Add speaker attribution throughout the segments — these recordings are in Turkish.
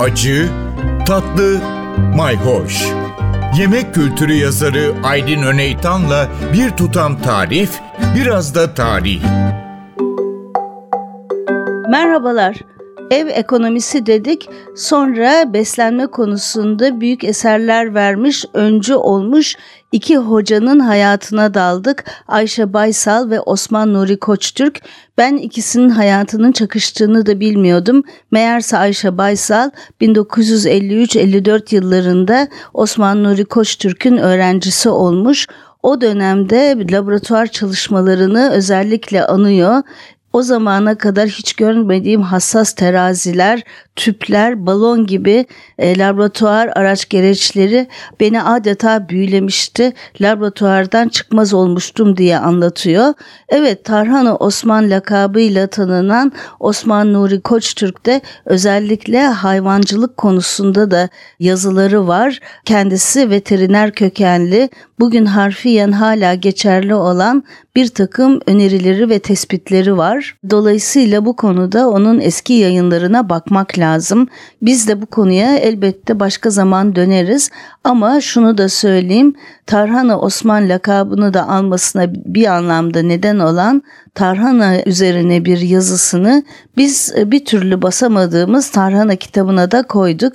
Speaker 1: acı, tatlı, mayhoş. Yemek kültürü yazarı Aydın Öneytan'la bir tutam tarif, biraz da tarih.
Speaker 2: Merhabalar. Ev ekonomisi dedik. Sonra beslenme konusunda büyük eserler vermiş, öncü olmuş iki hocanın hayatına daldık. Ayşe Baysal ve Osman Nuri Koçtürk. Ben ikisinin hayatının çakıştığını da bilmiyordum. Meğerse Ayşe Baysal 1953-54 yıllarında Osman Nuri Koçtürk'ün öğrencisi olmuş. O dönemde laboratuvar çalışmalarını özellikle anıyor o zamana kadar hiç görmediğim hassas teraziler, tüpler, balon gibi e, laboratuvar araç gereçleri beni adeta büyülemişti. Laboratuvardan çıkmaz olmuştum diye anlatıyor. Evet Tarhana Osman lakabıyla tanınan Osman Nuri Koçtürk de özellikle hayvancılık konusunda da yazıları var. Kendisi veteriner kökenli, bugün harfiyen hala geçerli olan bir takım önerileri ve tespitleri var. Dolayısıyla bu konuda onun eski yayınlarına bakmak lazım. Biz de bu konuya elbette başka zaman döneriz ama şunu da söyleyeyim. Tarhana Osman lakabını da almasına bir anlamda neden olan Tarhana üzerine bir yazısını biz bir türlü basamadığımız Tarhana kitabına da koyduk.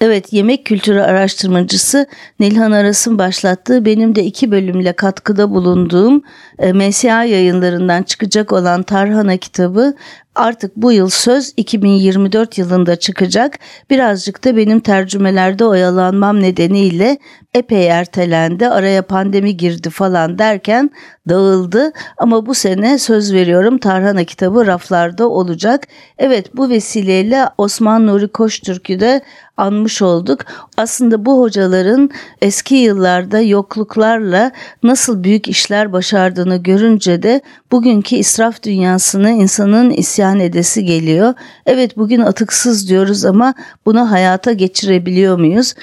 Speaker 2: Evet, yemek kültürü araştırmacısı Nilhan Aras'ın başlattığı benim de iki bölümle katkıda bulunduğum e, MSA yayınlarından çıkacak olan Tarhana kitabı artık bu yıl söz 2024 yılında çıkacak. Birazcık da benim tercümelerde oyalanmam nedeniyle epey ertelendi. Araya pandemi girdi falan derken dağıldı. Ama bu sene söz veriyorum Tarhana kitabı raflarda olacak. Evet bu vesileyle Osman Nuri Koçtürk'ü de anmış olduk. Aslında bu hocaların eski yıllarda yokluklarla nasıl büyük işler başardığını görünce de bugünkü israf dünyasını insanın isyan edesi geliyor. Evet bugün atıksız diyoruz ama bunu hayata geçirebiliyor muyuz?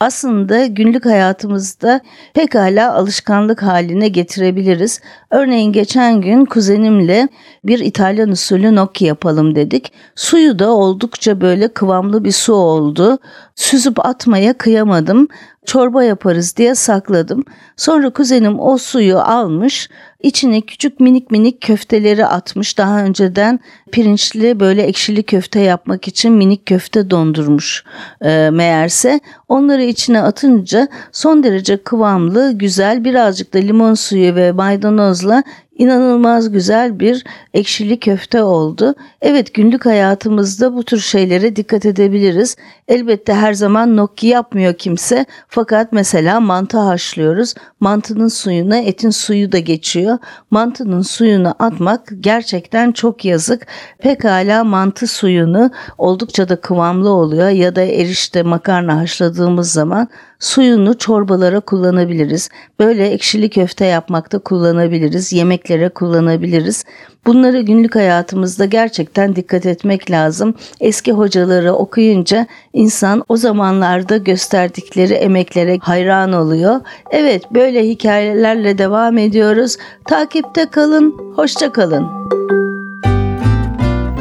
Speaker 2: aslında günlük hayatımızda pekala alışkanlık haline getirebiliriz. Örneğin geçen gün kuzenimle bir İtalyan usulü gnocchi yapalım dedik. Suyu da oldukça böyle kıvamlı bir su oldu. Süzüp atmaya kıyamadım. Çorba yaparız diye sakladım. Sonra kuzenim o suyu almış, içine küçük minik minik köfteleri atmış. Daha önceden pirinçli böyle ekşili köfte yapmak için minik köfte dondurmuş e, meğerse. Onları içine atınca son derece kıvamlı, güzel birazcık da limon suyu ve maydanozla inanılmaz güzel bir ekşili köfte oldu. Evet günlük hayatımızda bu tür şeylere dikkat edebiliriz. Elbette her zaman nokki yapmıyor kimse fakat mesela mantı haşlıyoruz. Mantının suyuna etin suyu da geçiyor. Mantının suyunu atmak gerçekten çok yazık. Pekala mantı suyunu oldukça da kıvamlı oluyor ya da erişte makarna haşladığımız zaman Suyunu çorbalara kullanabiliriz. Böyle ekşili köfte yapmakta kullanabiliriz. Yemeklere kullanabiliriz. Bunları günlük hayatımızda gerçekten dikkat etmek lazım. Eski hocaları okuyunca insan o zamanlarda gösterdikleri emeklere hayran oluyor. Evet böyle hikayelerle devam ediyoruz. Takipte kalın, hoşça kalın.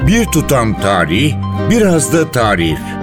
Speaker 1: Bir tutam tarih, biraz da tarif.